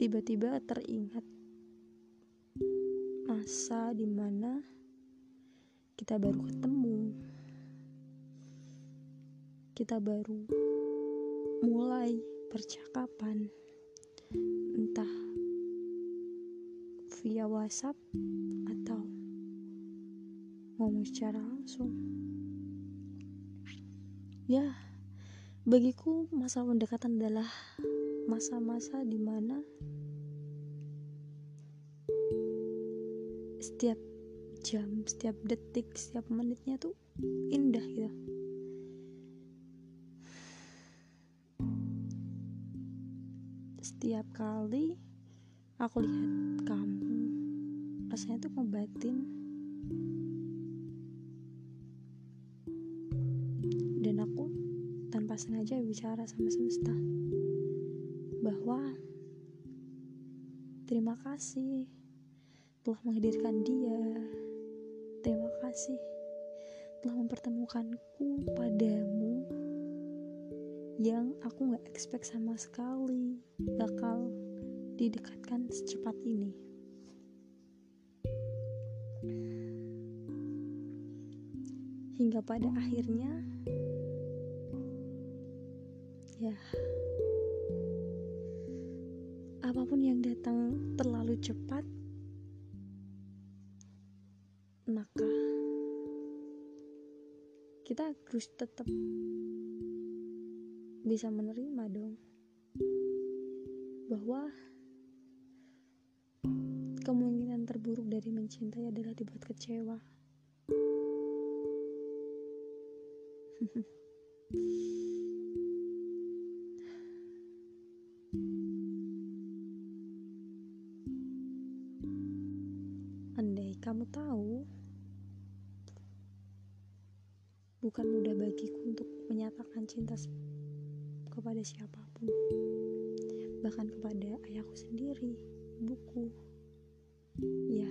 tiba-tiba teringat masa di mana kita baru ketemu. Kita baru mulai percakapan entah via WhatsApp atau ngomong secara langsung. Ya bagiku masa pendekatan adalah masa-masa di mana setiap jam, setiap detik, setiap menitnya tuh indah gitu. Setiap kali aku lihat kamu, rasanya tuh ngebatin dan aku tanpa sengaja bicara sama semesta bahwa terima kasih telah menghadirkan dia. Terima kasih telah mempertemukanku padamu yang aku gak expect sama sekali bakal didekatkan secepat ini. Hingga pada akhirnya, ya, apa pun yang datang terlalu cepat maka kita harus tetap bisa menerima dong bahwa kemungkinan terburuk dari mencintai adalah dibuat kecewa. tahu. Bukan mudah bagiku untuk menyatakan cinta kepada siapa pun. Bahkan kepada ayahku sendiri ibuku. Ya.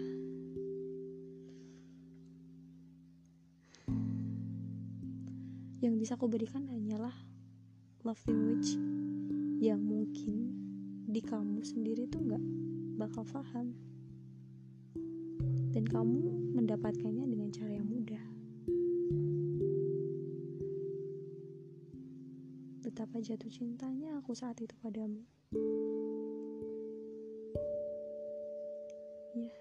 Yang bisa aku berikan hanyalah love language yang mungkin di kamu sendiri tuh nggak bakal paham dan kamu mendapatkannya dengan cara yang mudah betapa jatuh cintanya aku saat itu padamu. Ya.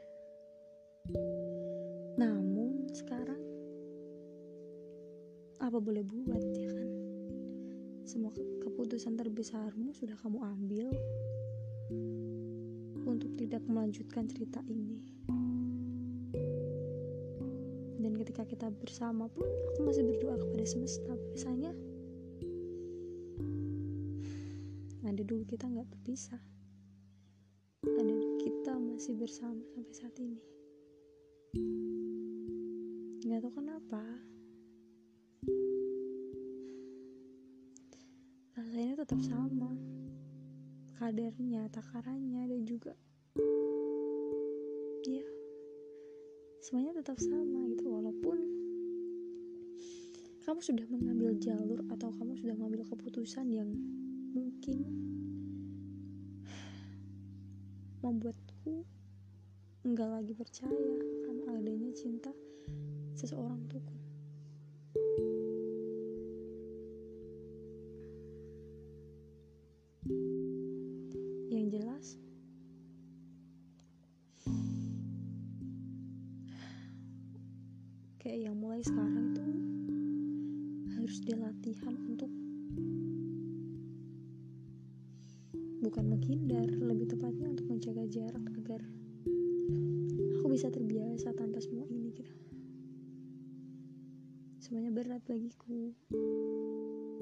Namun sekarang apa boleh buat ya kan? Semua keputusan terbesarmu sudah kamu ambil untuk tidak melanjutkan cerita ini. Ketika kita bersama pun aku masih berdoa kepada semesta. Biasanya ada dulu kita nggak berpisah ada kita masih bersama sampai saat ini. Nggak tahu kenapa. Rasanya tetap sama. Kadarnya takarannya dan juga semuanya tetap sama gitu walaupun kamu sudah mengambil jalur atau kamu sudah mengambil keputusan yang mungkin membuatku enggak lagi percaya akan adanya cinta seseorang untukku. Yang jelas, kayak yang mulai sekarang itu harus dilatihan untuk bukan menghindar, lebih tepatnya untuk menjaga jarak agar aku bisa terbiasa tanpa semua ini gitu. Semuanya berat bagiku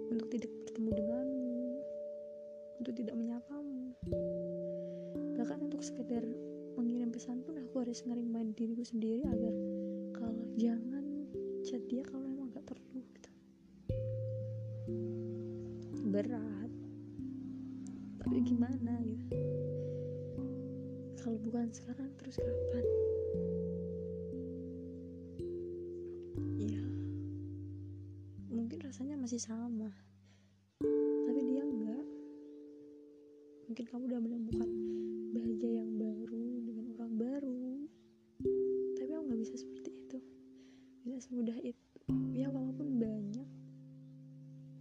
untuk tidak bertemu denganmu, untuk tidak menyapamu. Bahkan untuk sekedar mengirim pesan pun aku harus ngering diriku sendiri agar kalau jangan chat dia kalau emang gak perlu gitu. Berat. Tapi gimana gitu? Kalau bukan sekarang terus kapan? Ya. Mungkin rasanya masih sama. Tapi dia enggak mungkin kamu udah menemukan bahagia yang baru dengan orang baru. Tapi aku nggak bisa seperti tidak semudah itu. Ya walaupun banyak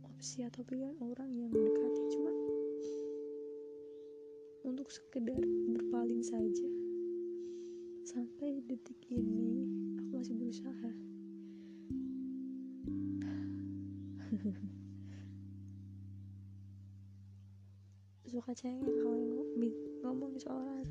opsi atau pilihan orang yang mendekati cuma untuk sekedar berpaling saja sampai detik ini aku masih berusaha. Suka cengeng kalau yang ngomong soal